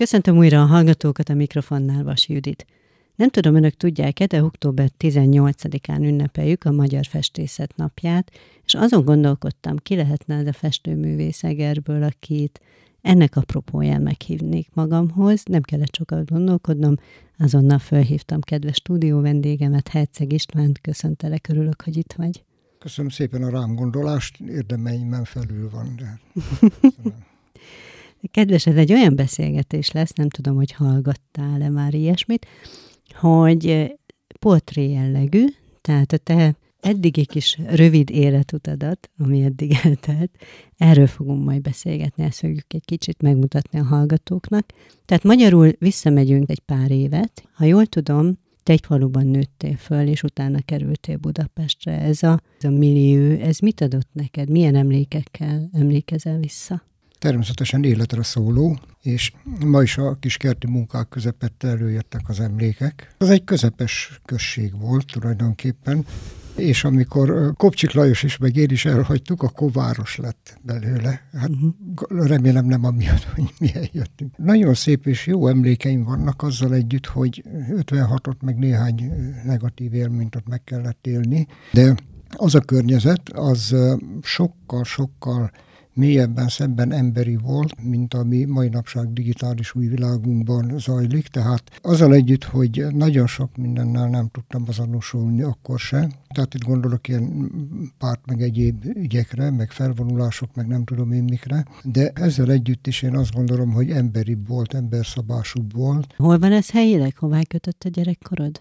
Köszöntöm újra a hallgatókat a mikrofonnál, Vas Judit. Nem tudom, önök tudják-e, de október 18-án ünnepeljük a Magyar Festészet napját, és azon gondolkodtam, ki lehetne ez a festőművész Egerből, akit ennek apropóján meghívnék magamhoz, nem kellett sokat gondolkodnom, azonnal felhívtam kedves stúdió vendégemet, Herceg Istvánt, köszöntelek, örülök, hogy itt vagy. Köszönöm szépen a rám gondolást, érdemeimen felül van. De... Kedves, ez egy olyan beszélgetés lesz, nem tudom, hogy hallgattál-e már ilyesmit, hogy portré jellegű, tehát a te eddigi kis rövid életutadat, ami eddig eltelt, erről fogunk majd beszélgetni, ezt fogjuk egy kicsit megmutatni a hallgatóknak. Tehát magyarul visszamegyünk egy pár évet. Ha jól tudom, te egy faluban nőttél föl, és utána kerültél Budapestre. Ez a, ez a millió, ez mit adott neked? Milyen emlékekkel emlékezel vissza? Természetesen életre szóló, és ma is a kis kerti munkák közepette előjöttek az emlékek. Az egy közepes község volt tulajdonképpen, és amikor Kopcsik Lajos is, meg én is elhagytuk, akkor város lett belőle. Hát uh-huh. remélem nem amiatt, hogy mi eljöttünk. Nagyon szép és jó emlékeim vannak azzal együtt, hogy 56-ot meg néhány negatív élményt ott meg kellett élni, de az a környezet, az sokkal-sokkal mélyebben szemben emberi volt, mint ami mai napság digitális új világunkban zajlik. Tehát azzal együtt, hogy nagyon sok mindennel nem tudtam azonosulni akkor se, tehát itt gondolok ilyen párt meg egyéb ügyekre, meg felvonulások, meg nem tudom én mikre, de ezzel együtt is én azt gondolom, hogy emberibb volt, emberszabásúbb volt. Hol van ez helyileg? Hová kötött a gyerekkorod?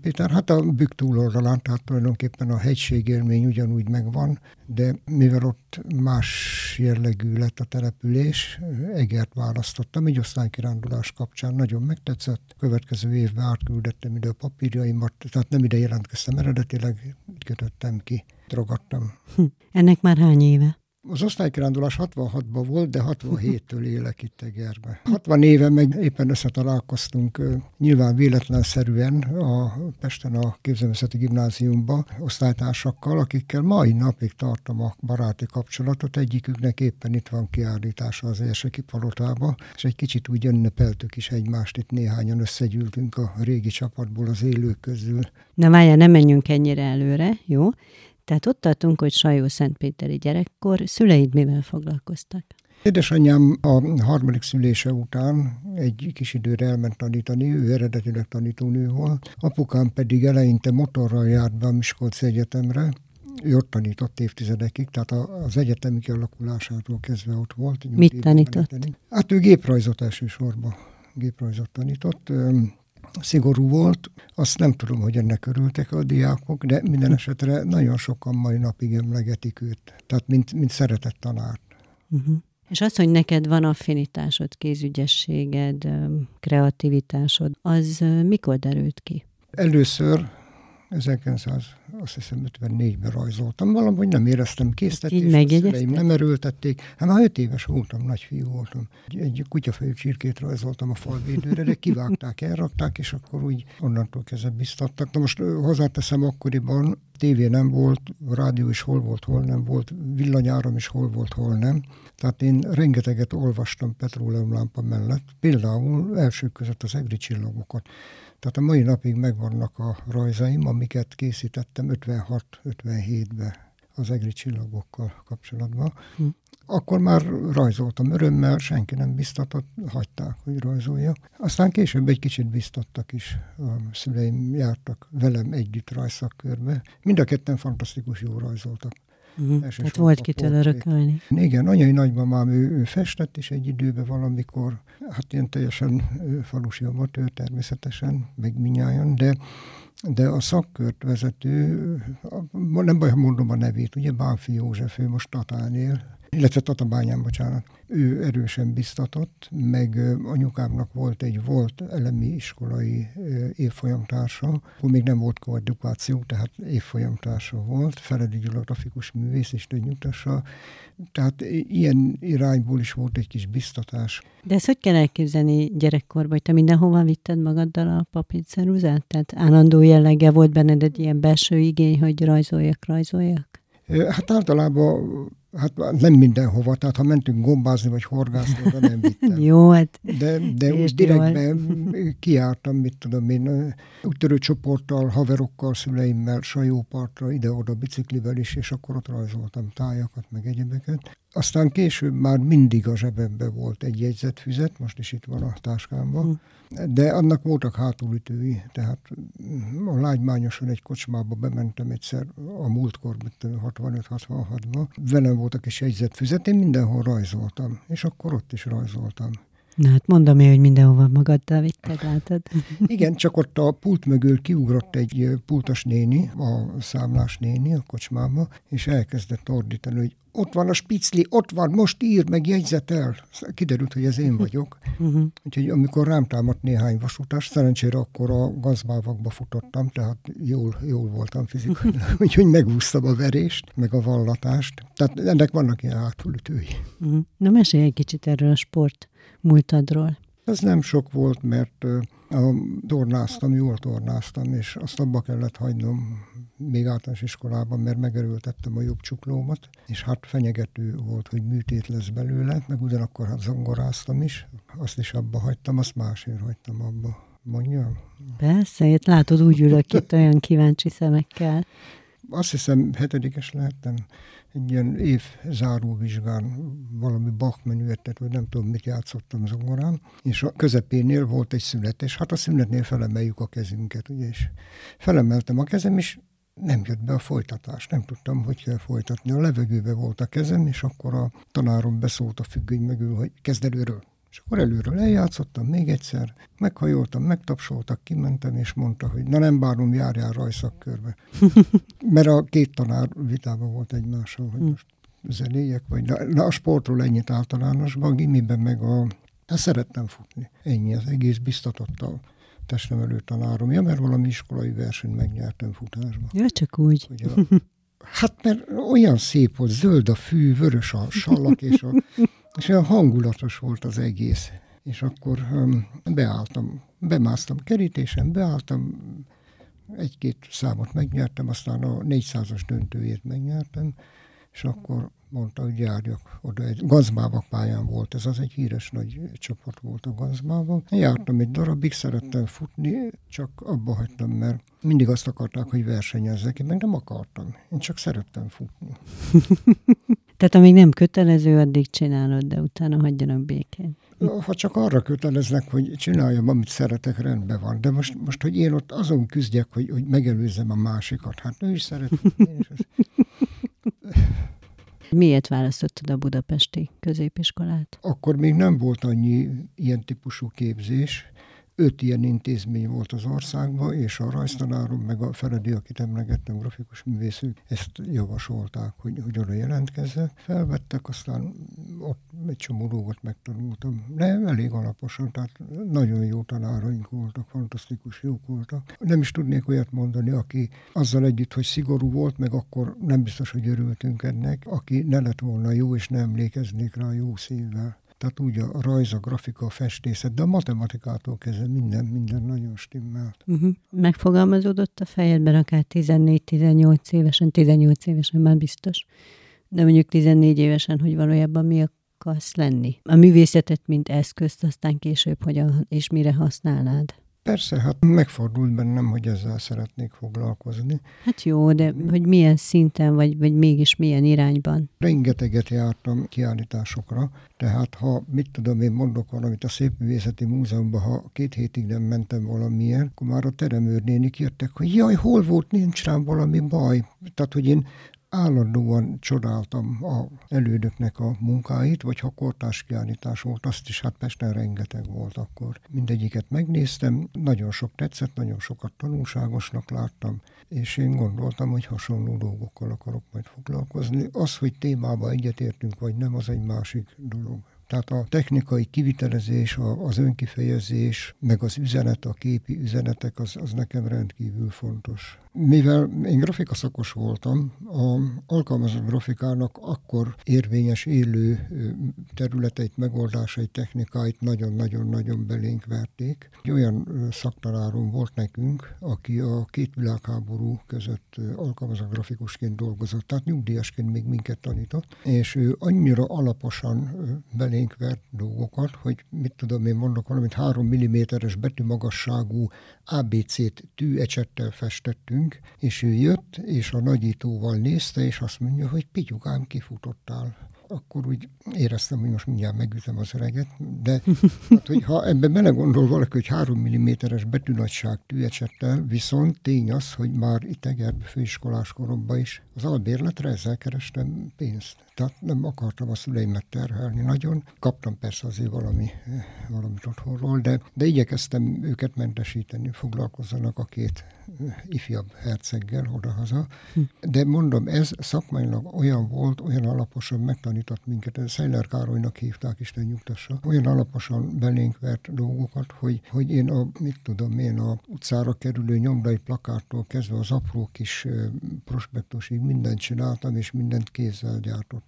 Péter, hát a bükk túloldalán, tehát tulajdonképpen a hegységélmény ugyanúgy megvan, de mivel ott más jellegű lett a település, Egert választottam, egy osztálykirándulás kapcsán nagyon megtetszett. Következő évben átküldettem ide a papírjaimat, tehát nem ide jelentkeztem eredetileg, kötöttem ki, drogattam. Hm. Ennek már hány éve? Az osztálykirándulás 66-ban volt, de 67-től élek itt Egerbe. 60 éve meg éppen összetalálkoztunk nyilván véletlenszerűen a Pesten a Képzőművészeti Gimnáziumba osztálytársakkal, akikkel mai napig tartom a baráti kapcsolatot. Egyiküknek éppen itt van kiállítása az Érseki palotába, és egy kicsit úgy ünnepeltük is egymást, itt néhányan összegyűltünk a régi csapatból az élők közül. Na várjál, nem menjünk ennyire előre, jó? Tehát ott tartunk, hogy Sajó Szentpéteri gyerekkor, szüleid mivel foglalkoztak? Édesanyám a harmadik szülése után egy kis időre elment tanítani, ő eredetileg tanítónő volt, apukám pedig eleinte motorral járt be a Miskolci Egyetemre, ő ott tanított évtizedekig, tehát az egyetemi kialakulásától kezdve ott volt. Mit tanított? Tanítani. Hát ő géprajzot elsősorban, géprajzot tanított szigorú volt. Azt nem tudom, hogy ennek örültek a diákok, de minden esetre nagyon sokan mai napig emlegetik őt. Tehát mint, mint szeretett tanár. Uh-huh. És az, hogy neked van affinitásod, kézügyességed, kreativitásod, az mikor derült ki? Először 1954-ben rajzoltam, valahogy nem éreztem késztetést, nem erőltették. Hát már öt éves voltam, nagyfiú voltam. Egy kutyafejű csirkét rajzoltam a falvédőre, de kivágták, elrakták, és akkor úgy onnantól kezdve biztattak. Na most hozzáteszem, akkoriban tévé nem volt, rádió is hol volt, hol nem volt, villanyáram is hol volt, hol nem. Tehát én rengeteget olvastam petróleumlámpa mellett, például elsők között az egri csillagokat. Tehát a mai napig megvannak a rajzaim, amiket készítettem 56-57-ben az egri csillagokkal kapcsolatban. Hm. Akkor már rajzoltam örömmel, senki nem biztatott, hagyták, hogy rajzolja. Aztán később egy kicsit biztattak is. A szüleim jártak velem együtt rajszakkörbe. Mind a ketten fantasztikus jó rajzoltak. Uh-huh. Tehát volt kitől örökölni. Igen, anyai nagymamám, ő, ő festett is egy időben valamikor, hát ilyen teljesen falusi amatőr természetesen, meg minnyáján, de de a szakkört vezető, nem baj, ha mondom a nevét, ugye Bánfi József, ő most Tatán él, illetve Tatabányán, bocsánat. Ő erősen biztatott, meg anyukámnak volt egy volt elemi iskolai évfolyamtársa, akkor még nem volt koedukáció, tehát évfolyamtársa volt, Feledi Gyula grafikus művész és nyugtassa, tehát ilyen irányból is volt egy kis biztatás. De ezt hogy kell elképzelni gyerekkorban, hogy te mindenhova vitted magaddal a papírceruzát? Tehát állandó jellege volt benned egy ilyen belső igény, hogy rajzoljak, rajzoljak? Hát általában Hát nem mindenhova, tehát ha mentünk gombázni vagy horgászni, oda nem vittem. Jó, hát... De, de úgy direktben kiártam, mit tudom én, úttörő csoporttal, haverokkal, szüleimmel, sajópartra, ide-oda biciklivel is, és akkor ott rajzoltam tájakat, meg egyebeket. Aztán később már mindig a zsebembe volt egy jegyzetfüzet, most is itt van a táskámban, hm. De annak voltak hátulütői, tehát a lágymányosan egy kocsmába bementem egyszer a múltkor, 65-66-ban, velem voltak is jegyzetfüzet, én mindenhol rajzoltam, és akkor ott is rajzoltam. Na hát mondom én, hogy mindenhova magaddal vitted, látod? Igen, csak ott a pult mögül kiugrott egy pultos néni, a számlás néni a kocsmába, és elkezdett ordítani, hogy ott van a spicli, ott van, most ír, meg jegyzetel. Kiderült, hogy ez én vagyok. Uh-huh. Úgyhogy amikor rám támadt néhány vasutas, szerencsére akkor a gazmávakba futottam, tehát jól, jól voltam fizikailag, úgyhogy megúsztam a verést, meg a vallatást. Tehát ennek vannak ilyen átfülütői. Uh-huh. Na mesélj egy kicsit erről a sport múltadról. Ez nem sok volt, mert a, tornáztam, jól tornáztam, és azt abba kellett hagynom még általános iskolában, mert megerőltettem a jobb csuklómat, és hát fenyegető volt, hogy műtét lesz belőle, meg ugyanakkor hát zongoráztam is, azt is abba hagytam, azt másért hagytam abba. Mondjam? Persze, itt látod, úgy ülök itt olyan kíváncsi szemekkel. Azt hiszem, hetedikes lehettem, egy ilyen év vizsgán valami Bach menüetet, vagy nem tudom, mit játszottam zongorán, és a közepénél volt egy szünet, és hát a szünetnél felemeljük a kezünket, ugye, és felemeltem a kezem, és nem jött be a folytatás, nem tudtam, hogy kell folytatni. A levegőbe volt a kezem, és akkor a tanárom beszólt a függöny mögül, hogy kezd előről. És akkor előről eljátszottam még egyszer, meghajoltam, megtapsoltak, kimentem, és mondta, hogy na nem bánom, járjál rajszakkörbe. Mert a két tanár vitában volt egymással, hogy hm. most zenéjek, vagy na, na a sportról ennyit általánosban, gimiben meg a... Hát szerettem futni. Ennyi, az egész biztatottal testnevelő tanárom. Ja, mert valami iskolai versenyt megnyertem futásban. Ja, csak úgy. a, hát mert olyan szép volt, zöld a fű, vörös a salak, és, a, és olyan hangulatos volt az egész. És akkor beálltam, bemásztam kerítésen, beálltam, egy-két számot megnyertem, aztán a 400-as döntőjét megnyertem, és akkor mondta, hogy járjak oda. Egy gazmávak pályán volt, ez az egy híres nagy csapat volt a gazmában. Jártam egy darabig, szerettem futni, csak abba hagytam, mert mindig azt akarták, hogy versenyezzek, én meg nem akartam. Én csak szerettem futni. Tehát amíg nem kötelező, addig csinálod, de utána hagyjanak békén. Ha csak arra köteleznek, hogy csináljam, amit szeretek, rendben van. De most, most hogy én ott azon küzdjek, hogy, hogy megelőzzem a másikat, hát ő is szeret. Én is Miért választottad a budapesti középiskolát? Akkor még nem volt annyi ilyen típusú képzés, öt ilyen intézmény volt az országban, és a rajztanárom, meg a Feredi, akit emlegettem, grafikus művészük, ezt javasolták, hogy, hogy oda jelentkezzek. Felvettek, aztán ott egy csomó dolgot megtanultam, de elég alaposan, tehát nagyon jó tanáraink voltak, fantasztikus jók voltak. Nem is tudnék olyat mondani, aki azzal együtt, hogy szigorú volt, meg akkor nem biztos, hogy örültünk ennek, aki ne lett volna jó, és nem emlékeznék rá jó szívvel. Tehát úgy a rajz, a grafika, a festészet, de a matematikától kezdve minden, minden nagyon stimmelt. Uh-huh. Megfogalmazódott a fejedben akár 14-18 évesen, 18 évesen már biztos, de mondjuk 14 évesen, hogy valójában mi akarsz lenni. A művészetet, mint eszközt, aztán később hogyan és mire használnád? Persze, hát megfordult bennem, hogy ezzel szeretnék foglalkozni. Hát jó, de hogy milyen szinten, vagy, vagy mégis milyen irányban? Rengeteget jártam kiállításokra, tehát ha, mit tudom én, mondok valamit a Szépművészeti Múzeumban, ha két hétig nem mentem valamilyen, akkor már a teremőrnénik jöttek, hogy jaj, hol volt, nincs rám valami baj. Tehát, hogy én állandóan csodáltam a elődöknek a munkáit, vagy ha kortás kiállítás volt, azt is hát Pesten rengeteg volt akkor. Mindegyiket megnéztem, nagyon sok tetszett, nagyon sokat tanulságosnak láttam, és én gondoltam, hogy hasonló dolgokkal akarok majd foglalkozni. Az, hogy témába egyetértünk, vagy nem, az egy másik dolog. Tehát a technikai kivitelezés, az önkifejezés, meg az üzenet, a képi üzenetek, az, az nekem rendkívül fontos. Mivel én grafikaszakos voltam, a alkalmazott grafikának akkor érvényes élő területeit, megoldásait, technikáit nagyon-nagyon-nagyon belénk verték. Egy olyan szaktanárom volt nekünk, aki a két világháború között alkalmazott grafikusként dolgozott, tehát nyugdíjasként még minket tanított, és ő annyira alaposan belénk vert dolgokat, hogy mit tudom én mondok valamit, 3 mm-es betűmagasságú ABC-t tűecsettel festettünk, és ő jött, és a nagyítóval nézte, és azt mondja, hogy pityukám, kifutottál akkor úgy éreztem, hogy most mindjárt megütöm az öreget, de hát, hogy ha ebben belegondol valaki, hogy 3 mm-es betűnagyság tűecsettel, viszont tény az, hogy már itt Egerbe főiskolás koromban is az albérletre ezzel kerestem pénzt. Tehát nem akartam a szüleimet terhelni nagyon. Kaptam persze azért valami, valamit otthonról, de, de igyekeztem őket mentesíteni, foglalkozzanak a két ifjabb herceggel odahaza. Hm. De mondom, ez szakmailag olyan volt, olyan alaposan megtanított minket, ez Szeller Károlynak hívták, Isten nyugtassa, olyan alaposan belénk vert dolgokat, hogy, hogy én a, mit tudom én, a utcára kerülő nyomdai plakáttól kezdve az apró kis prospektusig mindent csináltam, és mindent kézzel gyártottam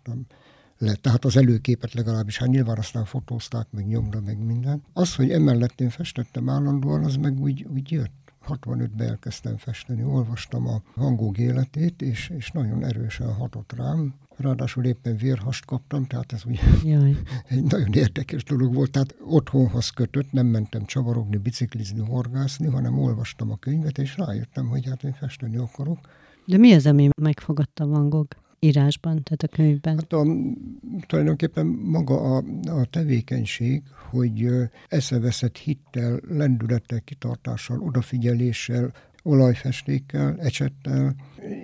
le. Tehát az előképet legalábbis, hát nyilván aztán fotózták, meg nyomda, meg minden. Az, hogy emellett én festettem állandóan, az meg úgy, úgy jött. 65-ben elkezdtem festeni, olvastam a hangok életét, és, és nagyon erősen hatott rám. Ráadásul éppen vérhast kaptam, tehát ez ugye Jaj. egy nagyon érdekes dolog volt. Tehát otthonhoz kötött, nem mentem csavarogni, biciklizni, horgászni, hanem olvastam a könyvet, és rájöttem, hogy hát én festeni akarok. De mi az, ami megfogadta Van Gogh? Írásban, tehát a könyvben? Hát a, tulajdonképpen maga a, a tevékenység, hogy eszeveszett hittel, lendülettel, kitartással, odafigyeléssel, olajfestékkel, ecsettel.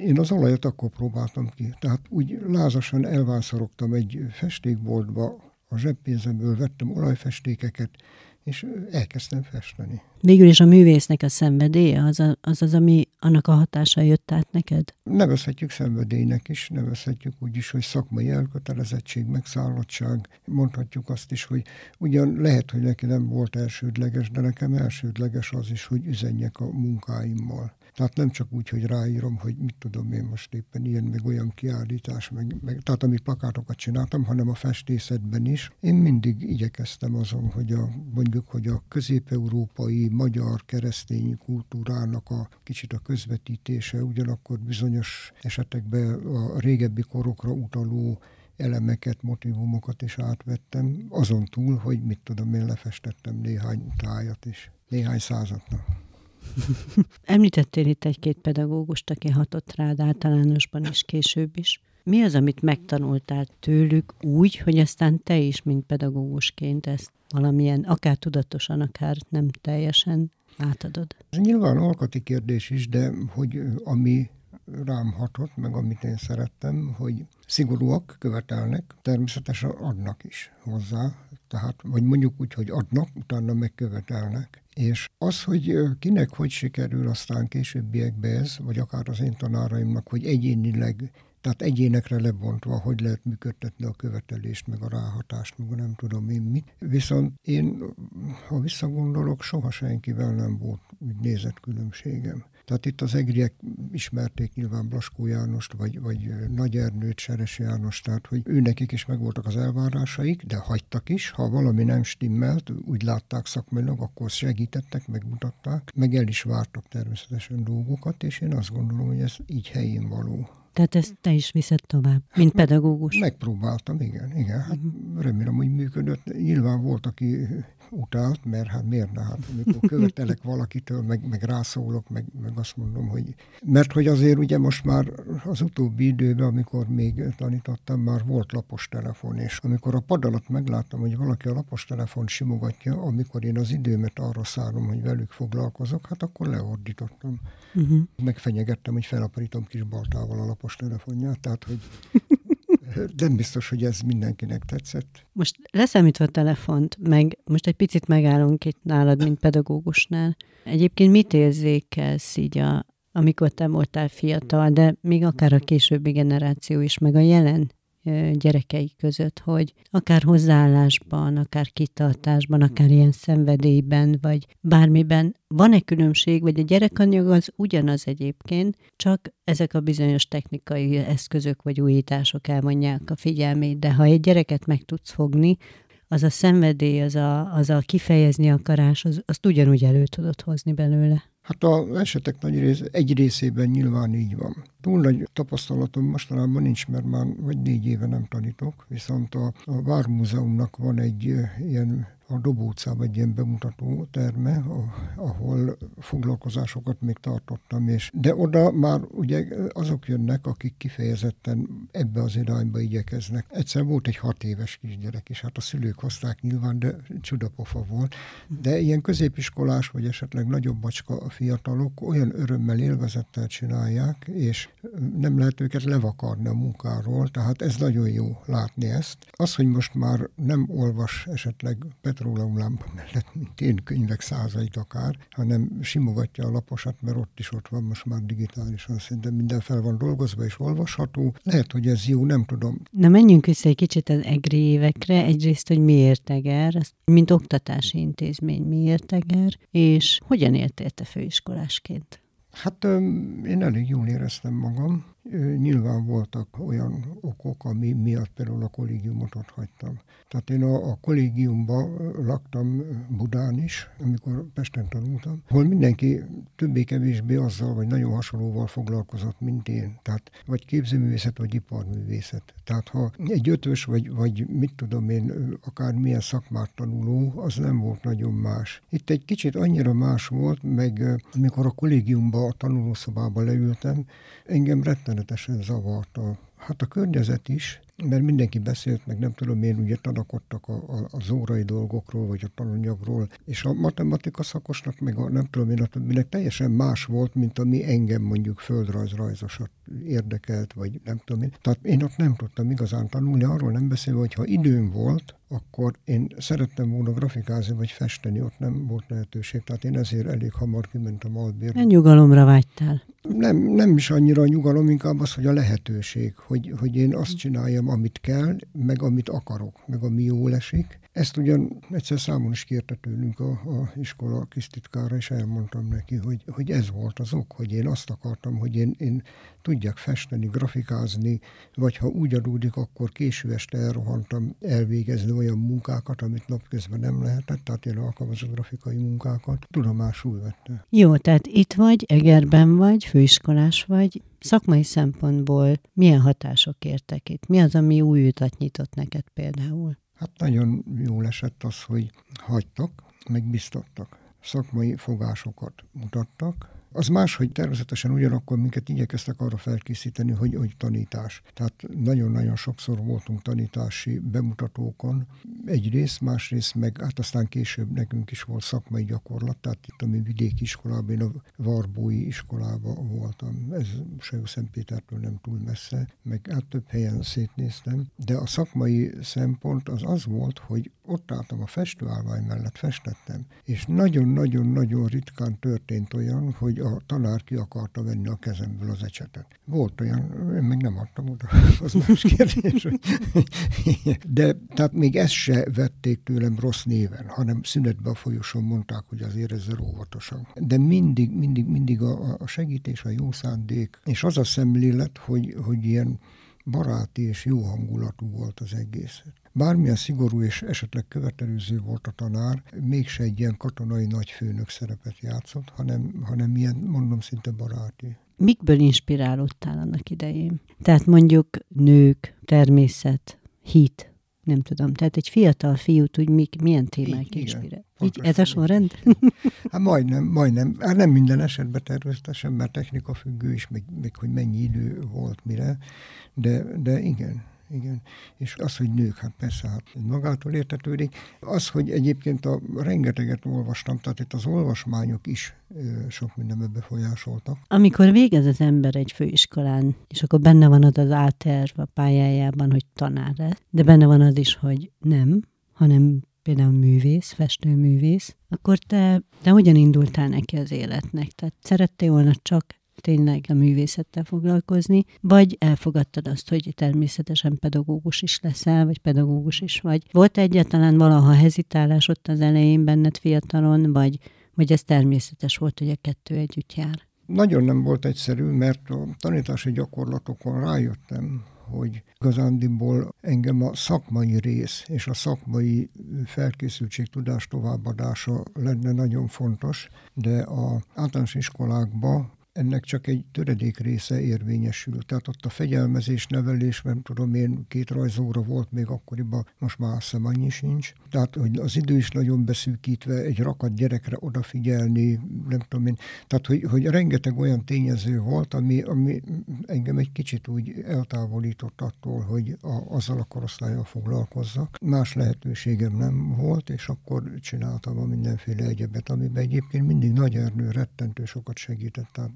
Én az olajat akkor próbáltam ki. Tehát úgy lázasan elvászorogtam egy festékboltba, a zseppénzemből vettem olajfestékeket, és elkezdtem festeni. Végül is a művésznek a szenvedélye az, a, az az, ami annak a hatása jött át neked? Nevezhetjük szenvedélynek is, nevezhetjük úgy is, hogy szakmai elkötelezettség, megszállottság. Mondhatjuk azt is, hogy ugyan lehet, hogy neki nem volt elsődleges, de nekem elsődleges az is, hogy üzenjek a munkáimmal. Tehát nem csak úgy, hogy ráírom, hogy mit tudom én most éppen ilyen, meg olyan kiállítás, meg, meg tehát amit plakátokat csináltam, hanem a festészetben is. Én mindig igyekeztem azon, hogy a, mondjuk, hogy a közép-európai magyar keresztény kultúrának a kicsit a közvetítése, ugyanakkor bizonyos esetekben a régebbi korokra utaló elemeket, motivumokat is átvettem, azon túl, hogy mit tudom, én lefestettem néhány tájat is, néhány százatnak. Említettél itt egy-két pedagógust, aki hatott rád általánosban és később is. Mi az, amit megtanultál tőlük úgy, hogy aztán te is, mint pedagógusként ezt valamilyen, akár tudatosan, akár nem teljesen átadod? Nyilván alkati kérdés is, de hogy ami rám hatott, meg amit én szerettem, hogy szigorúak, követelnek, természetesen adnak is hozzá, tehát, vagy mondjuk úgy, hogy adnak, utána megkövetelnek. És az, hogy kinek hogy sikerül aztán későbbiekbe ez, vagy akár az én tanáraimnak, hogy egyénileg tehát egyénekre lebontva, hogy lehet működtetni a követelést, meg a ráhatást, meg nem tudom én mit. Viszont én, ha visszagondolok, soha senkivel nem volt úgy nézetkülönbségem. Tehát itt az egriek ismerték nyilván Blaskó Jánost, vagy, vagy Nagy Ernőt, Seres János, tehát hogy őnekik is megvoltak az elvárásaik, de hagytak is. Ha valami nem stimmelt, úgy látták szakmailag, akkor segítettek, megmutatták, meg el is vártak természetesen dolgokat, és én azt gondolom, hogy ez így helyén való. Tehát ezt te is viszed tovább, mint hát, pedagógus? Megpróbáltam, igen. igen. Hát uh-huh. Remélem, hogy működött. Nyilván volt, aki utált, mert hát miért ne? Hát, amikor követelek valakitől, meg, meg rászólok, meg, meg azt mondom, hogy... Mert hogy azért ugye most már az utóbbi időben, amikor még tanítottam, már volt lapos telefon, és amikor a pad alatt megláttam, hogy valaki a lapos telefon simogatja, amikor én az időmet arra szállom, hogy velük foglalkozok, hát akkor leordítottam. Uh-huh. Megfenyegettem, hogy felaparítom kis baltával a lapos telefonját, tehát hogy nem biztos, hogy ez mindenkinek tetszett. Most leszámítva a telefont, meg most egy picit megállunk itt nálad, mint pedagógusnál. Egyébként mit érzékelsz így a, amikor te voltál fiatal, de még akár a későbbi generáció is, meg a jelen gyerekei között, hogy akár hozzáállásban, akár kitartásban, akár ilyen szenvedélyben, vagy bármiben van-e különbség, vagy a gyerekanyag az ugyanaz egyébként, csak ezek a bizonyos technikai eszközök vagy újítások elvonják a figyelmét, de ha egy gyereket meg tudsz fogni, az a szenvedély, az a, az a kifejezni akarás, az, azt ugyanúgy elő tudod hozni belőle. Hát az esetek nagy rész, egy részében nyilván így van. Túl nagy tapasztalatom mostanában nincs, mert már vagy négy éve nem tanítok, viszont a, a Vármúzeumnak van egy ilyen a Dobó utcában egy ilyen bemutató terme, ahol foglalkozásokat még tartottam, és, de oda már ugye azok jönnek, akik kifejezetten ebbe az irányba igyekeznek. Egyszer volt egy hat éves kisgyerek, és hát a szülők hozták nyilván, de csudapofa volt. De ilyen középiskolás, vagy esetleg nagyobb bacska fiatalok olyan örömmel, élvezettel csinálják, és nem lehet őket levakarni a munkáról, tehát ez nagyon jó látni ezt. Az, hogy most már nem olvas esetleg petróleumlámpa mellett, mint én könyvek százait akár, hanem simogatja a laposat, mert ott is ott van most már digitálisan, szerintem minden fel van dolgozva és olvasható. Lehet, hogy ez jó, nem tudom. Na menjünk vissza egy kicsit az EGRI évekre. Egyrészt, hogy miért Eger, mint oktatási intézmény miért Eger, és hogyan értélte te főiskolásként? Hát én elég jól éreztem magam. Nyilván voltak olyan okok, ami miatt például a kollégiumot ott hagytam. Tehát én a, a kollégiumban laktam Budán is, amikor Pesten tanultam, hol mindenki többé-kevésbé azzal, vagy nagyon hasonlóval foglalkozott, mint én. Tehát vagy képzőművészet, vagy iparművészet. Tehát ha egy ötös, vagy, vagy mit tudom én, akár milyen szakmát tanuló, az nem volt nagyon más. Itt egy kicsit annyira más volt, meg amikor a kollégiumba, a tanulószobába leültem, engem rettenetesen zavarta. Hát a környezet is, mert mindenki beszélt, meg nem tudom én, ugye tanakodtak a, a, az órai dolgokról, vagy a tananyagról, és a matematika szakosnak, meg a nem tudom én, a többinek teljesen más volt, mint ami engem mondjuk földrajz rajzosat érdekelt, vagy nem tudom én. Tehát én ott nem tudtam igazán tanulni, arról nem beszélve, hogy ha időm volt, akkor én szerettem volna grafikázni vagy festeni, ott nem volt lehetőség, tehát én ezért elég hamar kimentem albérbe. Nyugalomra vágytál? Nem, nem is annyira a nyugalom, inkább az, hogy a lehetőség, hogy, hogy én azt csináljam, amit kell, meg amit akarok, meg ami jól esik. Ezt ugyan egyszer számon is kérte tőlünk a, a iskola kisztitkára, és elmondtam neki, hogy, hogy ez volt az ok, hogy én azt akartam, hogy én, én tudjak festeni, grafikázni, vagy ha úgy adódik, akkor késő este elrohantam elvégezni olyan munkákat, amit napközben nem lehetett, tehát én alkalmazott grafikai munkákat, tudomásul vette. Jó, tehát itt vagy, Egerben vagy, főiskolás vagy, szakmai szempontból milyen hatások értek itt? Mi az, ami új utat nyitott neked például? Hát nagyon jól esett az, hogy hagytak, meg biztattak. Szakmai fogásokat mutattak, az más, hogy természetesen ugyanakkor minket igyekeztek arra felkészíteni, hogy, hogy tanítás. Tehát nagyon-nagyon sokszor voltunk tanítási bemutatókon. Egyrészt, másrészt meg, hát aztán később nekünk is volt szakmai gyakorlat, tehát itt a mi vidéki iskolában, én a Varbói iskolában voltam. Ez Szentpétertől nem túl messze, meg hát több helyen szétnéztem. De a szakmai szempont az az volt, hogy ott álltam a festőállvány mellett, festettem, és nagyon-nagyon-nagyon ritkán történt olyan, hogy a tanár ki akarta venni a kezemből az ecsetet. Volt olyan, én még nem adtam oda, az más kérdés. De tehát még ezt se vették tőlem rossz néven, hanem szünetbe a folyosón mondták, hogy azért ezzel óvatosan. De mindig, mindig, mindig a, a segítés, a jó szándék, és az a szemlélet, hogy, hogy ilyen baráti és jó hangulatú volt az egész. Bármilyen szigorú és esetleg követelőző volt a tanár, mégse egy ilyen katonai nagyfőnök szerepet játszott, hanem, hanem ilyen, mondom, szinte baráti. Mikből inspirálódtál annak idején? Tehát mondjuk nők, természet, hit, nem tudom. Tehát egy fiatal fiút úgy mik, milyen témák inspirál? Így ez a sorrend? Hát majdnem, majdnem. Hát nem minden esetben természetesen, mert technika függő is, még, még hogy mennyi idő volt mire, de, de igen igen. És az, hogy nők, hát persze, hát magától értetődik. Az, hogy egyébként a rengeteget olvastam, tehát itt az olvasmányok is sok mindenbe befolyásoltak. Amikor végez az ember egy főiskolán, és akkor benne van az az áterv a pályájában, hogy tanár lesz, de benne van az is, hogy nem, hanem például művész, festőművész, akkor te, te hogyan indultál neki az életnek? Tehát szerettél volna csak tényleg a művészettel foglalkozni, vagy elfogadtad azt, hogy természetesen pedagógus is leszel, vagy pedagógus is vagy. Volt egyáltalán valaha hezitálás ott az elején benned fiatalon, vagy, vagy ez természetes volt, hogy a kettő együtt jár? Nagyon nem volt egyszerű, mert a tanítási gyakorlatokon rájöttem, hogy igazándiból engem a szakmai rész és a szakmai felkészültség tudás továbbadása lenne nagyon fontos, de a általános iskolákban ennek csak egy töredék része érvényesül. Tehát ott a fegyelmezés, nevelés, nem tudom én, két rajzóra volt még akkoriban, most már azt hiszem annyi sincs. Tehát, hogy az idő is nagyon beszűkítve, egy rakat gyerekre odafigyelni, nem tudom én. Tehát, hogy, hogy rengeteg olyan tényező volt, ami, ami engem egy kicsit úgy eltávolított attól, hogy a, azzal a korosztályjal foglalkozzak. Más lehetőségem nem volt, és akkor csináltam a mindenféle egyebet, amiben egyébként mindig Nagy Ernő rettentő sokat segített. Tehát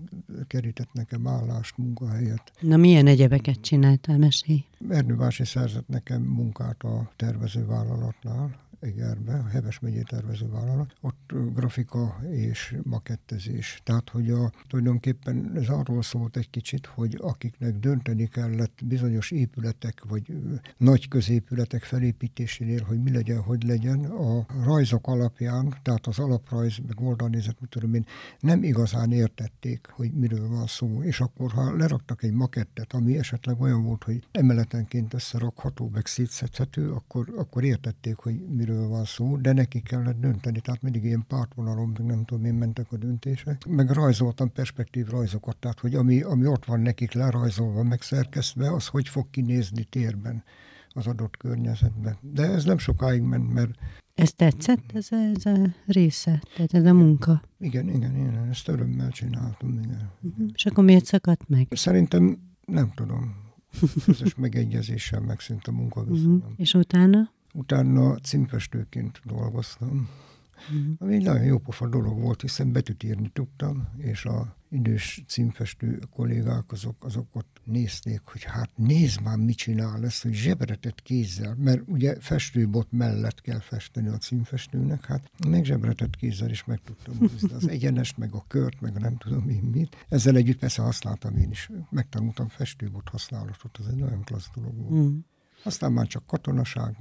kerített nekem állást, munkahelyet. Na milyen egyebeket csináltál, mesélj? Ernő szerzett nekem munkát a tervezővállalatnál, Egerbe, a Heves megyé tervezővállalat, ott grafika és makettezés. Tehát, hogy a, tulajdonképpen ez arról szólt egy kicsit, hogy akiknek dönteni kellett bizonyos épületek, vagy nagy középületek felépítésénél, hogy mi legyen, hogy legyen, a rajzok alapján, tehát az alaprajz, meg oldalnézet, mit tudom én, nem igazán értették, hogy miről van szó. És akkor, ha leraktak egy makettet, ami esetleg olyan volt, hogy emeletenként összerakható, meg szétszedhető, akkor, akkor értették, hogy miről miről van szó, de neki kellett dönteni, tehát mindig ilyen pártvonalon, meg nem tudom én mentek a döntések. Meg rajzoltam perspektív rajzokat, tehát hogy ami, ami ott van nekik lerajzolva, megszerkesztve, az hogy fog kinézni térben az adott környezetben. De ez nem sokáig ment, mert... Ez tetszett, ez a, ez a része, tehát ez a munka? Igen, igen, igen, ezt örömmel csináltam, igen. Uh-huh. És akkor miért szakadt meg? Szerintem nem tudom. Közös megegyezéssel megszűnt a munkaviszonyom. Uh-huh. És utána? Utána címfestőként dolgoztam, uh-huh. ami egy nagyon jópofa dolog volt, hiszen betűt írni tudtam, és a idős címfestő kollégák azok, azok ott nézték, hogy hát nézd már, mit csinál ezt, hogy zsebretett kézzel, mert ugye festőbot mellett kell festeni a címfestőnek, hát meg zsebretett kézzel is meg tudtam húzni az egyenest, meg a kört, meg nem tudom én mit. Ezzel együtt persze használtam én is, megtanultam festőbot használatot, az egy nagyon klassz dolog volt. Uh-huh. Aztán már csak katonaság,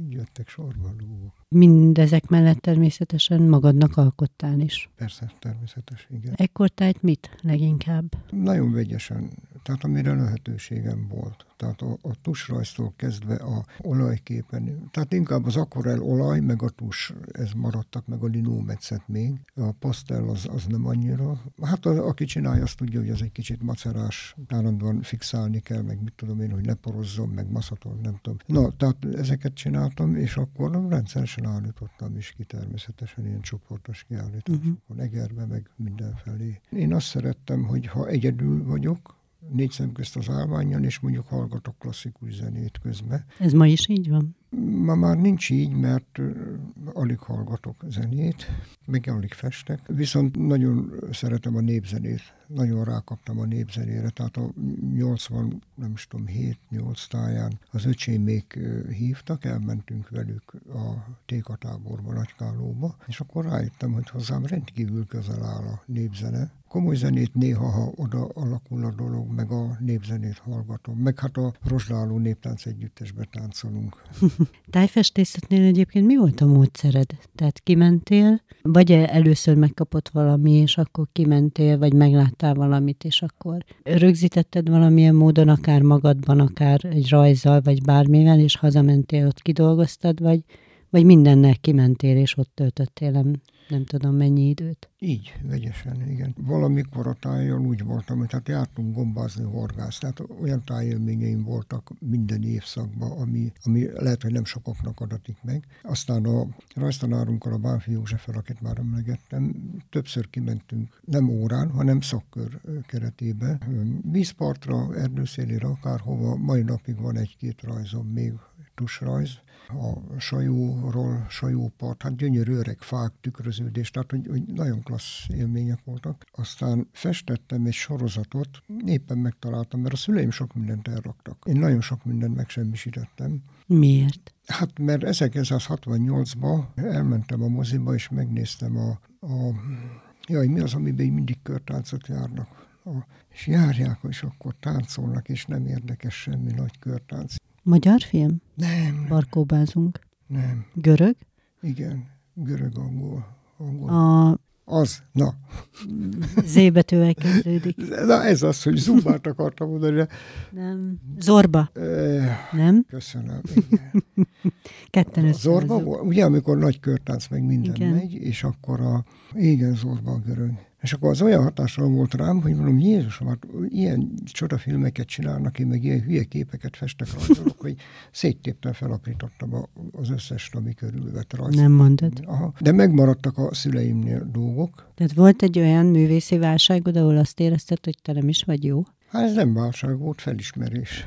így jöttek sorba a dolgok. Mindezek mellett természetesen magadnak alkottál is. Persze, természetes, igen. Ekkor tájt mit leginkább? Nagyon vegyesen, tehát amire lehetőségem volt. Tehát a, a tusrajztól kezdve a olajképen, tehát inkább az akvarel olaj, meg a tus, ez maradtak, meg a linómetszet még. A pasztel az, az nem annyira. Hát a, aki csinálja, azt tudja, hogy ez egy kicsit macerás, állandóan fixálni kell, meg mit tudom én, hogy ne porozzon, meg maszatol, nem tudom. Na, tehát ezeket csináltam, és akkor rendszeresen állítottam is ki természetesen ilyen csoportos kiállításokon, uh-huh. Egerbe, meg mindenfelé. Én azt szerettem, hogy ha egyedül vagyok, négy szem közt az állványon, és mondjuk hallgatok klasszikus zenét közben. Ez ma is így van? Ma már nincs így, mert alig hallgatok zenét, meg alig festek. Viszont nagyon szeretem a népzenét. Nagyon rákaptam a népzenére. Tehát a 80, nem is tudom, 7-8 táján az öcsémék hívtak, elmentünk velük a Tékatáborba, Nagykálóba, és akkor rájöttem, hogy hozzám rendkívül közel áll a népzene komoly zenét néha, ha oda alakul a dolog, meg a népzenét hallgatom. Meg hát a rozsdáló néptánc együttesbe táncolunk. Tájfestészetnél egyébként mi volt a módszered? Tehát kimentél, vagy először megkapott valami, és akkor kimentél, vagy megláttál valamit, és akkor rögzítetted valamilyen módon, akár magadban, akár egy rajzzal, vagy bármivel, és hazamentél, ott kidolgoztad, vagy, vagy mindennel kimentél, és ott töltöttél nem tudom mennyi időt. Így, vegyesen, igen. Valamikor a tájon úgy voltam, hogy hát jártunk gombázni, horgász, tehát olyan tájélményeim voltak minden évszakban, ami, ami lehet, hogy nem sokaknak adatik meg. Aztán a rajztanárunkkal, a Bánfi Józseffel, akit már emlegettem, többször kimentünk, nem órán, hanem szakkör keretébe. Vízpartra, erdőszélére, akárhova, mai napig van egy-két rajzom, még tusrajz, a sajóról, sajópart, hát gyönyörű öreg fák, tükröződés, tehát hogy, hogy nagyon klassz élmények voltak. Aztán festettem egy sorozatot, éppen megtaláltam, mert a szüleim sok mindent elraktak. Én nagyon sok mindent megsemmisítettem. Miért? Hát mert 1968-ban elmentem a moziba, és megnéztem a, a Jaj, mi az, amiben mindig körtáncot járnak? és járják, és akkor táncolnak, és nem érdekes semmi nagy körtánc. Magyar film? Nem. Barkóbázunk. Nem. Görög? Igen, görög-angol. Angol. A Az, na. Z betűvel kezdődik. Na ez az, hogy zumbát akartam mondani, de... Nem. Zorba. Eh, Nem? köszönöm. Igen. Ketten A zorba ugye, amikor nagy körtánc meg minden. Igen. megy, és akkor a, igen, zorba a görög. És akkor az olyan hatással volt rám, hogy mondom, Jézusom, hát ilyen csodafilmeket csinálnak, én meg ilyen hülye képeket festek rajzolok, hogy széttéptem, felaprítottam a, az összes, ami körülvett rajz. Nem mondod. Aha. De megmaradtak a szüleimnél dolgok. Tehát volt egy olyan művészi válságod, ahol azt érezted, hogy te nem is vagy jó? Hát ez nem válság volt, felismerés.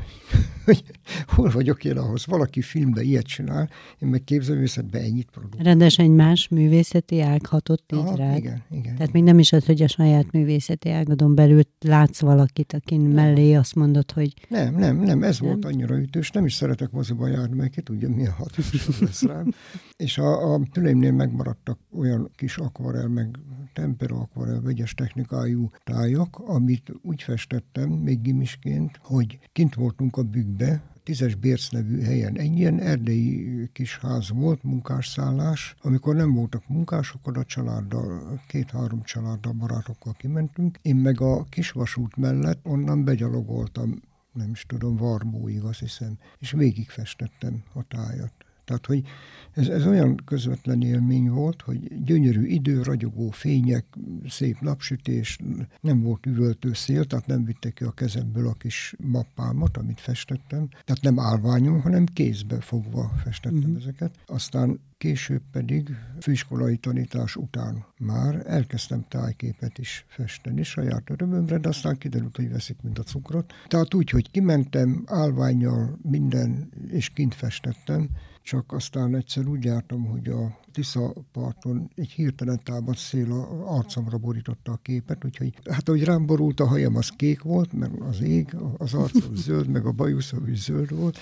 Hogy hol vagyok én ahhoz? Valaki filmbe ilyet csinál, én meg képzőművészetben ennyit produkálok. Ráadásul egy más művészeti ág hatott így Aha, rád. igen, igen. Tehát még nem is az, hogy a saját művészeti ágadon belül látsz valakit, akin mellé azt mondod, hogy Nem, nem, nem, ez Nem? volt annyira ütős, nem is szeretek moziba járni, mert ki tudja, milyen hatással lesz rám. És a, a szüleimnél megmaradtak olyan kis akvarel, meg tempera akvarel, vegyes technikájú tájak, amit úgy festettem, még gimisként, hogy kint voltunk a bükkbe, Tízes Bérc nevű helyen. Egy ilyen erdei kis ház volt, munkásszállás. Amikor nem voltak munkások, oda családdal, két-három családdal, barátokkal kimentünk. Én meg a kisvasút mellett onnan begyalogoltam, nem is tudom, Varbóig azt hiszem, és végigfestettem a tájat. Tehát, hogy ez, ez olyan közvetlen élmény volt, hogy gyönyörű idő, ragyogó fények, szép napsütés, nem volt üvöltő szél, tehát nem vittek ki a kezemből a kis mappámat, amit festettem. Tehát nem állványom, hanem kézbe fogva festettem uh-huh. ezeket. Aztán később pedig főiskolai tanítás után már elkezdtem tájképet is festeni saját örömömre, de aztán kiderült, hogy veszik, mint a cukrot. Tehát úgy, hogy kimentem állványjal minden, és kint festettem, csak aztán egyszer úgy jártam, hogy a Tisza parton egy hirtelen támadt szél a arcomra borította a képet, úgyhogy hát ahogy rám borult a hajam, az kék volt, mert az ég, az arcom zöld, meg a bajuszom is zöld volt,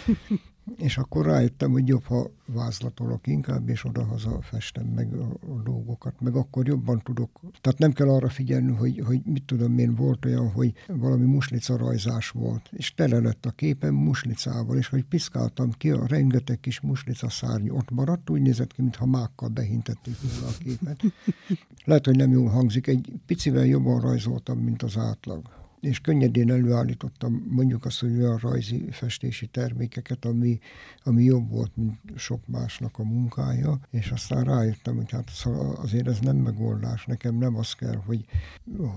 és akkor rájöttem, hogy jobb, ha vázlatolok inkább, és odahaza festem meg a, a dolgokat, meg akkor jobban tudok. Tehát nem kell arra figyelni, hogy, hogy mit tudom én, volt olyan, hogy valami muslica rajzás volt, és tele lett a képem muslicával, és hogy piszkáltam ki, a rengeteg kis muslica szárny ott maradt, úgy nézett ki, mintha mákkal behintettük volna a képet. Lehet, hogy nem jól hangzik, egy picivel jobban rajzoltam, mint az átlag és könnyedén előállítottam mondjuk azt, hogy olyan rajzi festési termékeket, ami, ami jobb volt, mint sok másnak a munkája, és aztán rájöttem, hogy hát szóval azért ez nem megoldás, nekem nem az kell, hogy,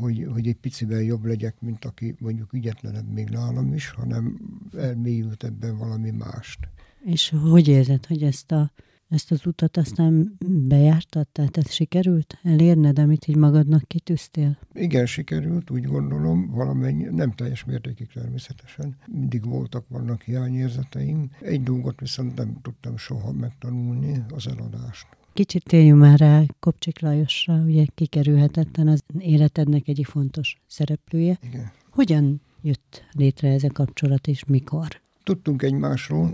hogy, hogy egy picivel jobb legyek, mint aki mondjuk ügyetlenebb még nálam is, hanem elmélyült ebben valami mást. És hogy érzed, hogy ezt, a, ezt az utat aztán bejártad? Tehát ez sikerült elérned, amit így magadnak kitűztél? Igen, sikerült, úgy gondolom, valamennyi, nem teljes mértékig természetesen. Mindig voltak, vannak hiányérzeteim. Egy dolgot viszont nem tudtam soha megtanulni, az eladást. Kicsit térjünk már rá Kopcsik Lajosra, ugye kikerülhetetlen az életednek egyik fontos szereplője. Igen. Hogyan jött létre ez a kapcsolat, és mikor? Tudtunk egymásról,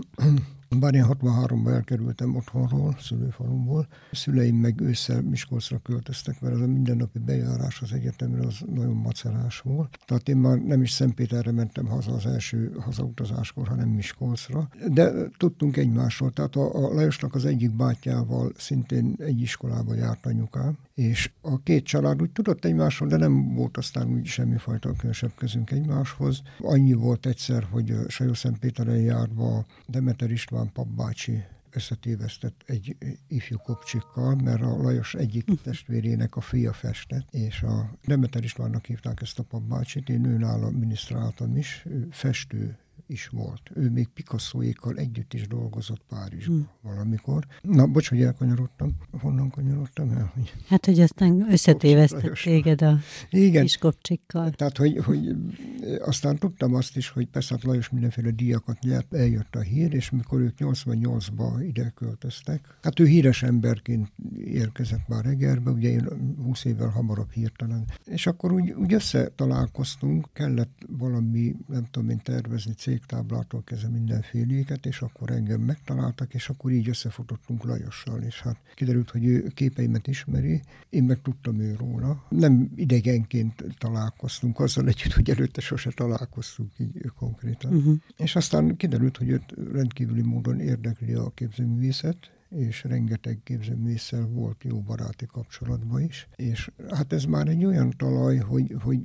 bár én 63-ban elkerültem otthonról, szülőfalumból. A szüleim meg ősszel Miskolcra költöztek, mert az a mindennapi bejárás az egyetemre az nagyon macerás volt. Tehát én már nem is Szentpéterre mentem haza az első hazautazáskor, hanem Miskolcra. De tudtunk egymásról, tehát a, a Lajosnak az egyik bátyával szintén egy iskolába járt anyukám, és a két család úgy tudott egymásról, de nem volt aztán úgy semmifajta különösebb közünk egymáshoz. Annyi volt egyszer, hogy Sajó-Szentpéteren járva Demeter István papbácsi összetévesztett egy ifjú kopcsikkal, mert a Lajos egyik testvérének a fia festett, és a Demeter Istvánnak hívták ezt a papbácsit, én őnála minisztráltam is, ő festő is volt. Ő még Picasso-ékkal együtt is dolgozott Párizsban hmm. valamikor. Na, bocs, hogy elkanyarodtam. Honnan kanyarodtam el? Hogy... Hát, hogy aztán összetévesztett téged a Igen, kis Kopcsikkal. tehát, hogy, hogy aztán tudtam azt is, hogy persze hát Lajos mindenféle díjakat nyert, eljött a hír, és mikor ők 88-ba ide költöztek, hát ő híres emberként érkezett már Egerbe, ugye én 20 évvel hamarabb hirtelen. És akkor úgy, úgy összetalálkoztunk, kellett valami, nem tudom én tervezni, széktáblától kezdve mindenféléket, és akkor engem megtaláltak, és akkor így összefutottunk Lajossal, és hát kiderült, hogy ő képeimet ismeri, én meg tudtam ő róla. Nem idegenként találkoztunk, azzal együtt, hogy előtte sose találkoztunk így konkrétan. Uh-huh. És aztán kiderült, hogy őt rendkívüli módon érdekli a képzőművészet, és rengeteg képzőművésszel volt jó baráti kapcsolatban is. És hát ez már egy olyan talaj, hogy, hogy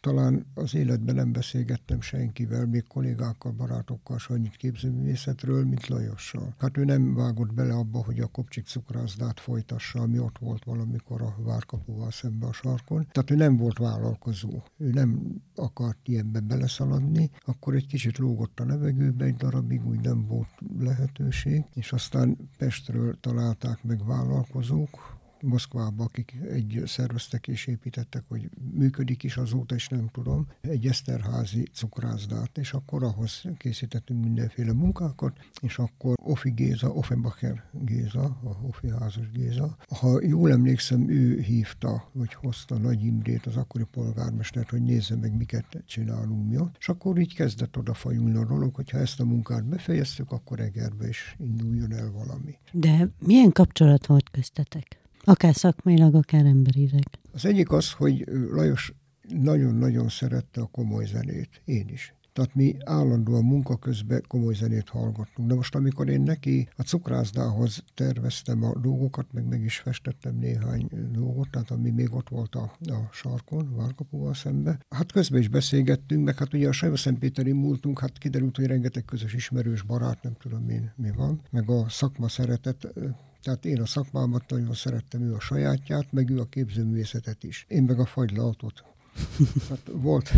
talán az életben nem beszélgettem senkivel, még kollégákkal, barátokkal se annyit képzőművészetről, mint Lajossal. Hát ő nem vágott bele abba, hogy a kopcsik cukrászdát folytassa, ami ott volt valamikor a várkapuval szembe a sarkon. Tehát ő nem volt vállalkozó. Ő nem akart ilyenbe beleszaladni, akkor egy kicsit lógott a levegőbe egy darabig, úgy nem volt lehetőség, és aztán Pestről találták meg vállalkozók, Moszkvába, akik egy szerveztek és építettek, hogy működik is azóta, és nem tudom, egy Eszterházi cukrászdát, és akkor ahhoz készítettünk mindenféle munkákat, és akkor Ofi Géza, Offenbacher Géza, a Ofi házas Géza, ha jól emlékszem, ő hívta, vagy hozta Nagy Imrét, az akkori polgármestert, hogy nézze meg, miket csinálunk mi ott, és akkor így kezdett odafajulni a dolog, hogy ha ezt a munkát befejeztük, akkor Egerbe is induljon el valami. De milyen kapcsolat volt köztetek? Akár szakmailag, akár emberileg. Az egyik az, hogy Lajos nagyon-nagyon szerette a komoly zenét, én is. Tehát mi állandóan munka közben komoly zenét hallgattunk. De most, amikor én neki a cukrászdához terveztem a dolgokat, meg meg is festettem néhány dolgot, tehát ami még ott volt a, a sarkon, Várkapuval szembe, hát közben is beszélgettünk, meg hát ugye a Sajva-Szentpéteri múltunk, hát kiderült, hogy rengeteg közös ismerős barát, nem tudom én mi van, meg a szakma szeretet tehát én a szakmámat nagyon szerettem, ő a sajátját, meg ő a képzőművészetet is. Én meg a fagylaltot. Hát volt,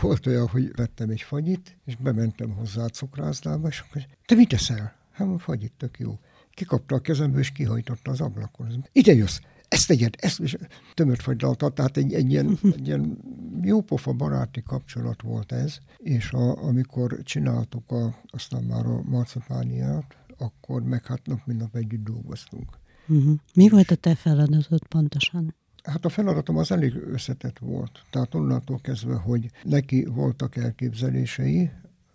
volt olyan, hogy vettem egy fagyit, és bementem hozzá a cukrászdába, és akkor, te mit teszel? Hát a fagyit tök jó. Kikapta a kezemből, és kihajtotta az ablakon. Ide jössz! ezt tegyed, ezt, és tömött fagylaltat, tehát egy, egy, ilyen, egy ilyen jópofa baráti kapcsolat volt ez, és a, amikor csináltuk a, aztán már a marcipániát, akkor meg hát nap mint nap együtt dolgoztunk. Uh-huh. Mi volt a te feladatod pontosan? Hát a feladatom az elég összetett volt. Tehát onnantól kezdve, hogy neki voltak elképzelései,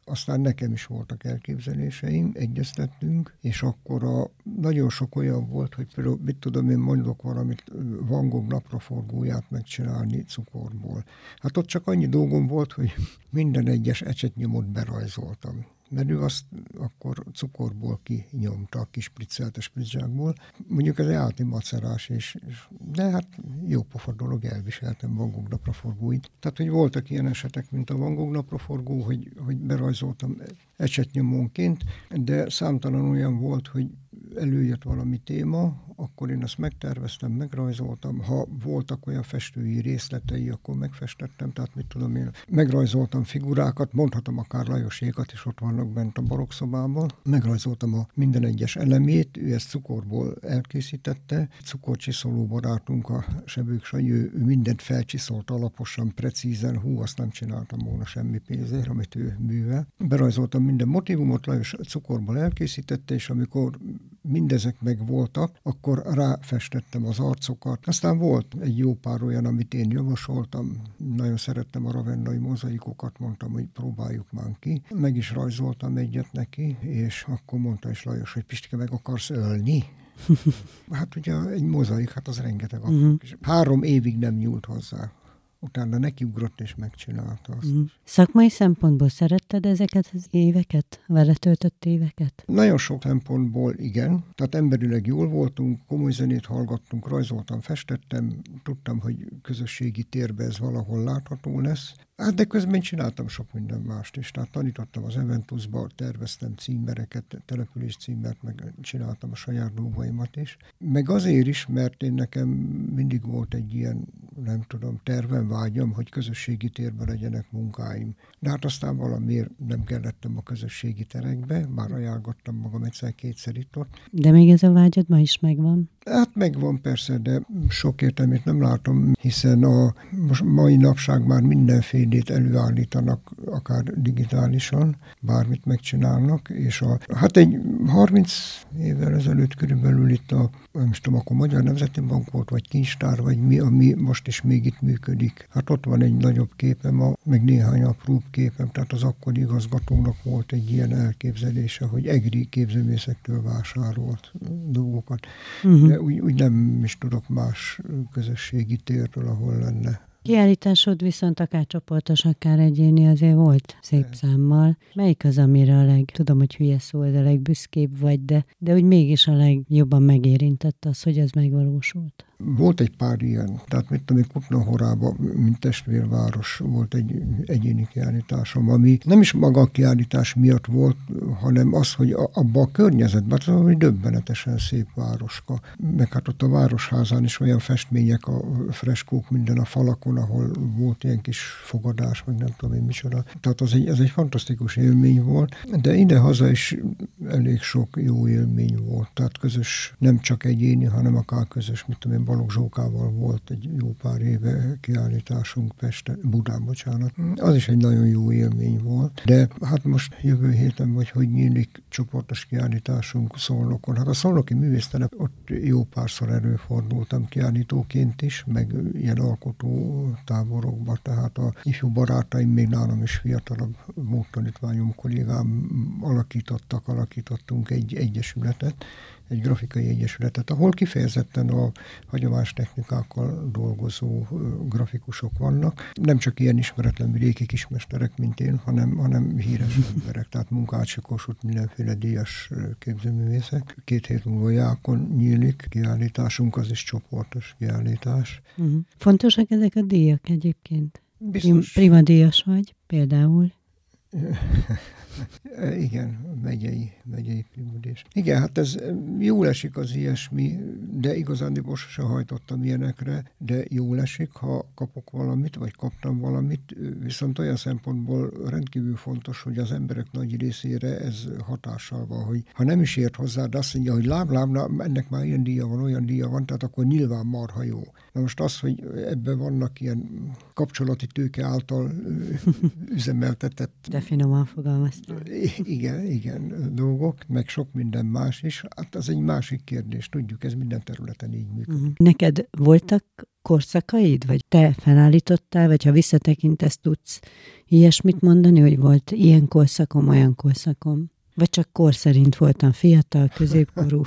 aztán nekem is voltak elképzeléseim, egyeztettünk, és akkor a, nagyon sok olyan volt, hogy például, mit tudom én, mondok valamit, Van Gogh napraforgóját megcsinálni cukorból. Hát ott csak annyi dolgom volt, hogy minden egyes ecsetnyomot berajzoltam mert ő azt akkor cukorból kinyomta a kis priccelte spritzsákból. Mondjuk ez egy macerás, és, és, de hát jó pofa dolog, elviseltem Van Gogh napraforgóit. Tehát, hogy voltak ilyen esetek, mint a Van Gogh napraforgó, hogy, hogy berajzoltam esetnyomonként, de számtalan olyan volt, hogy előjött valami téma, akkor én azt megterveztem, megrajzoltam. Ha voltak olyan festői részletei, akkor megfestettem, tehát mit tudom én, megrajzoltam figurákat, mondhatom akár Lajosékat, és ott vannak bent a barokszobában. Megrajzoltam a minden egyes elemét, ő ezt cukorból elkészítette. Cukorcsiszoló barátunk, a Sebők Sanyi, ő, ő mindent felcsiszolt alaposan, precízen, hú, azt nem csináltam volna semmi pénzért, amit ő művel. Berajzoltam minden motivumot, Lajos cukorból elkészítette, és amikor mindezek meg voltak, akkor ráfestettem az arcokat. Aztán volt egy jó pár olyan, amit én javasoltam. Nagyon szerettem a ravennai mozaikokat, mondtam, hogy próbáljuk már ki. Meg is rajzoltam egyet neki, és akkor mondta is Lajos, hogy Pistike, meg akarsz ölni? hát ugye egy mozaik, hát az rengeteg. Uh-huh. Három évig nem nyúlt hozzá utána nekiugrott és megcsinálta azt. Mm. Szakmai szempontból szeretted ezeket az éveket, vele töltött éveket? Nagyon sok szempontból igen. Tehát emberileg jól voltunk, komoly zenét hallgattunk, rajzoltam, festettem, tudtam, hogy közösségi térben ez valahol látható lesz. Hát de közben csináltam sok minden mást is. Tehát tanítottam az Eventusba, terveztem címereket, település címert, meg csináltam a saját dolgaimat is. Meg azért is, mert én nekem mindig volt egy ilyen, nem tudom, tervem, vágyam, hogy közösségi térben legyenek munkáim. De hát aztán valamiért nem kellettem a közösségi terekbe, már ajánlottam magam egyszer-kétszer itt ott. De még ez a vágyad ma is megvan? Hát megvan persze, de sok értelmét nem látom, hiszen a most mai napság már mindenfélét előállítanak, akár digitálisan, bármit megcsinálnak, és a, hát egy 30 évvel ezelőtt körülbelül itt a, nem is tudom, akkor Magyar Nemzeti Bank volt, vagy Kincstár, vagy mi, ami most is még itt működik. Hát ott van egy nagyobb képem, a, meg néhány apróbb képem, tehát az akkori igazgatónak volt egy ilyen elképzelése, hogy egri képzőmészektől vásárolt dolgokat. Uh-huh. De úgy, úgy nem is tudok más közösségi térről, ahol lenne Kiállításod viszont akár csoportos, akár egyéni azért volt szép számmal. Melyik az, amire a leg, tudom, hogy hülye szó, de a legbüszkébb vagy, de, de úgy mégis a legjobban megérintett az, hogy az megvalósult? Volt egy pár ilyen, tehát mit tudom, Kutnahorába, mint testvérváros volt egy egyéni kiállításom, ami nem is maga a kiállítás miatt volt, hanem az, hogy abba a környezetben, az hogy döbbenetesen szép városka. Meg hát ott a városházán is olyan festmények, a freskók minden a falakon, ahol volt ilyen kis fogadás, meg nem tudom én micsoda. Tehát az egy, ez egy fantasztikus élmény volt, de ide-haza is elég sok jó élmény volt. Tehát közös, nem csak egyéni, hanem akár közös, mit tudom én, Balogh Zsókával volt egy jó pár éve kiállításunk Pesten, Budán, bocsánat. Az is egy nagyon jó élmény volt, de hát most jövő héten vagy hogy nyílik csoportos kiállításunk Szolnokon. Hát a Szolnoki művésztelep ott jó párszor előfordultam kiállítóként is, meg ilyen alkotó táborokba, tehát a ifjú barátaim még nálam is fiatalabb módtanítványom kollégám alakítottak, alakítottunk egy egyesületet, egy grafikai egyesületet, ahol kifejezetten a hagyományos technikákkal dolgozó grafikusok vannak. Nem csak ilyen ismeretlen vidéki kismesterek, mint én, hanem, hanem híres emberek, tehát Munkácsi Kossuth, mindenféle díjas képzőművészek. Két hét múlva Jákon nyílik kiállításunk, az is csoportos kiállítás. Uh-huh. Fontosak ezek a díjak egyébként? Biztos. Prima díjas vagy például? Igen, megyei, megyei primudés. Igen, hát ez jól esik az ilyesmi, de igazán most se hajtottam ilyenekre, de jól esik, ha kapok valamit, vagy kaptam valamit, viszont olyan szempontból rendkívül fontos, hogy az emberek nagy részére ez hatással van, hogy ha nem is ért hozzá, de azt mondja, hogy lám, lám, ennek már ilyen díja van, olyan díja van, tehát akkor nyilván marha jó. Na most az, hogy ebben vannak ilyen kapcsolati tőke által üzemeltetett... De finoman fogalmaztam. Igen, igen, dolgok, meg sok minden más is. Hát az egy másik kérdés, tudjuk, ez minden területen így működik. Uh-huh. Neked voltak korszakaid, vagy te felállítottál, vagy ha visszatekintesz, tudsz ilyesmit mondani, hogy volt ilyen korszakom, olyan korszakom? Vagy csak kor szerint voltam fiatal, középkorú?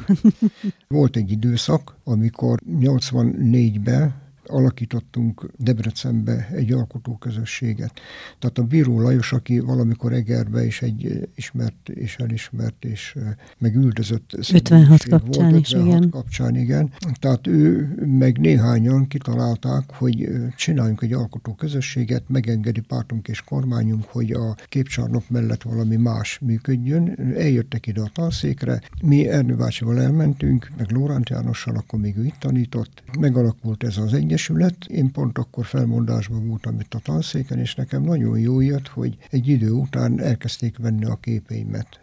Volt egy időszak, amikor 84-ben alakítottunk Debrecenbe egy alkotóközösséget. Tehát a Bíró Lajos, aki valamikor Egerbe is egy ismert és elismert és megüldözött 56 kapcsán volt, 56 is, igen. kapcsán, igen. Tehát ő meg néhányan kitalálták, hogy csináljunk egy alkotóközösséget, megengedi pártunk és kormányunk, hogy a képcsarnok mellett valami más működjön. Eljöttek ide a tanszékre, mi Ernő bácsival elmentünk, meg Lóránt Jánossal, akkor még ő itt tanított. Megalakult ez az egy Egyesület. Én pont akkor felmondásban voltam itt a tanszéken, és nekem nagyon jó jött, hogy egy idő után elkezdték venni a képeimet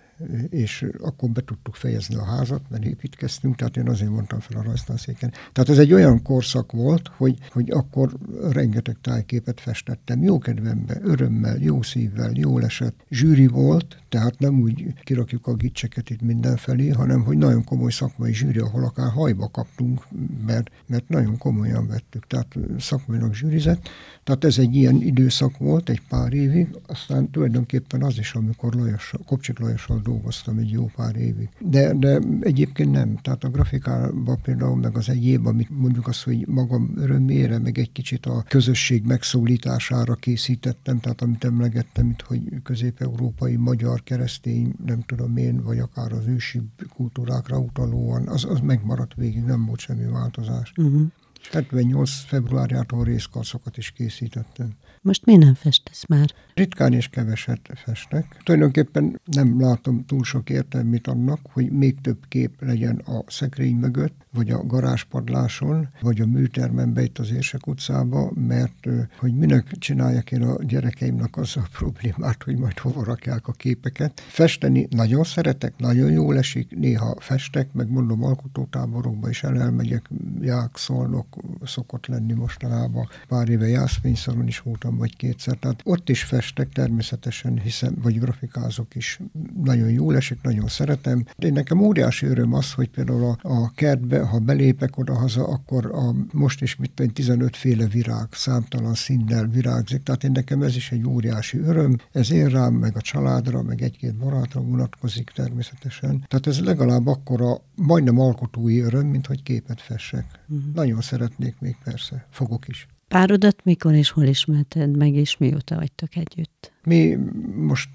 és akkor be tudtuk fejezni a házat, mert építkeztünk, tehát én azért mondtam fel a rajztanszéken. Tehát ez egy olyan korszak volt, hogy, hogy akkor rengeteg tájképet festettem, jó kedvembe, örömmel, jó szívvel, jó esett. Zsűri volt, tehát nem úgy kirakjuk a gicseket itt mindenfelé, hanem hogy nagyon komoly szakmai zsűri, ahol akár hajba kaptunk, mert, mert nagyon komolyan vettük, tehát szakmailag zsűrizett. Tehát ez egy ilyen időszak volt, egy pár évig, aztán tulajdonképpen az is, amikor Lajos, Kopcsik Lajossal dolgoztam egy jó pár évig. De, de egyébként nem. Tehát a grafikában például, meg az egyéb, amit mondjuk azt, hogy magam örömére, meg egy kicsit a közösség megszólítására készítettem, tehát amit emlegettem itt, hogy közép-európai, magyar, keresztény, nem tudom én, vagy akár az ősi kultúrákra utalóan, az, az megmaradt végig, nem volt semmi változás. Uh-huh. És 78 februárjától részkarszokat is készítettem. Most mi nem festesz már? Ritkán és keveset festek. Tulajdonképpen nem látom túl sok értelmét annak, hogy még több kép legyen a szekrény mögött, vagy a garázspadláson, vagy a műtermembe itt az Érsek utcába, mert hogy minek csinálják én a gyerekeimnek az a problémát, hogy majd hova rakják a képeket. Festeni nagyon szeretek, nagyon jól esik, néha festek, meg mondom alkotótáborokba is el elmegyek, ják, szolnok szokott lenni mostanában. Pár éve jászfényszalon is voltam, vagy kétszer. Tehát ott is festek természetesen, hiszen, vagy grafikázok is. Nagyon jól esik, nagyon szeretem. Én nekem óriási öröm az, hogy például a, a kertbe ha belépek oda-haza, akkor a, most is mit tudom, 15 féle virág, számtalan színnel virágzik. Tehát én nekem ez is egy óriási öröm. Ez én rám, meg a családra, meg egy-két barátra vonatkozik természetesen. Tehát ez legalább akkora, majdnem alkotói öröm, mint hogy képet fessek. Uh-huh. Nagyon szeretnék még persze, fogok is. Párodat mikor és hol ismerted meg, és mióta vagytok együtt? Mi most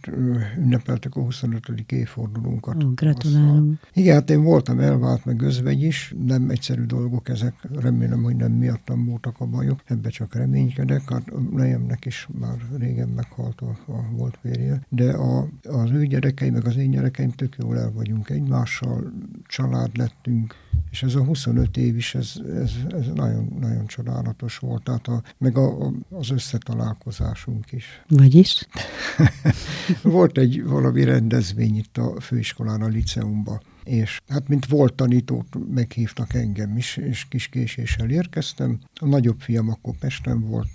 ünnepeltek a 25. évfordulónkat. Ó, gratulálunk. Azzal. Igen, hát én voltam elvált, meg özvegy is. Nem egyszerű dolgok ezek. Remélem, hogy nem miattam voltak a bajok. Ebbe csak reménykedek. Hát nejemnek is már régen meghalt a, a volt férje. De a, az ő gyerekeim, meg az én gyerekeim tök jól el vagyunk egymással. Család lettünk. És ez a 25 év is, ez, ez, ez nagyon, nagyon csodálatos volt. Tehát a, meg a, a, az összetalálkozásunk is. Vagyis? Volt egy valami rendezvény itt a főiskolán, a liceumban, és hát mint volt tanítót, meghívtak engem is, és kis késéssel érkeztem. A nagyobb fiam akkor Pesten volt,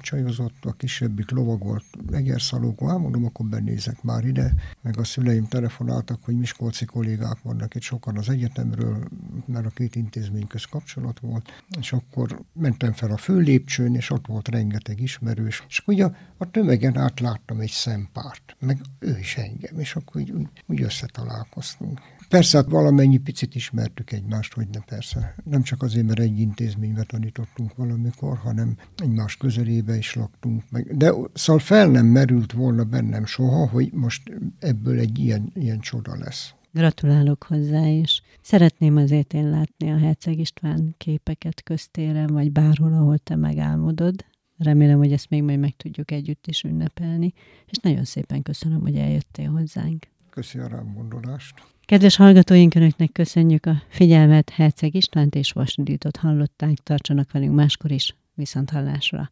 csajozott, a kisebbik lovagolt Egerszalókon, hát mondom, akkor benézek már ide, meg a szüleim telefonáltak, hogy miskolci kollégák vannak itt sokan az egyetemről, mert a két intézmény köz kapcsolat volt, és akkor mentem fel a főlépcsőn, és ott volt rengeteg ismerős, és ugye a, tömegen át láttam egy szempárt, meg ő is engem, és akkor úgy, úgy összetalálkoztunk. Persze, hát valamennyi picit ismertük egymást, hogy ne persze. Nem csak azért, mert egy intézménybe tanítottunk valamikor, hanem egymás közelébe is laktunk. Meg. De szóval fel nem merült volna bennem soha, hogy most ebből egy ilyen, ilyen csoda lesz. Gratulálok hozzá is. Szeretném azért én látni a Herceg István képeket köztéren, vagy bárhol, ahol te megálmodod. Remélem, hogy ezt még majd meg tudjuk együtt is ünnepelni, és nagyon szépen köszönöm, hogy eljöttél hozzánk. Köszönöm a rám gondolást. Kedves hallgatóink, Önöknek köszönjük a figyelmet, Herceg Istvánt és Vasditot hallották, tartsanak velünk máskor is, viszont hallásra.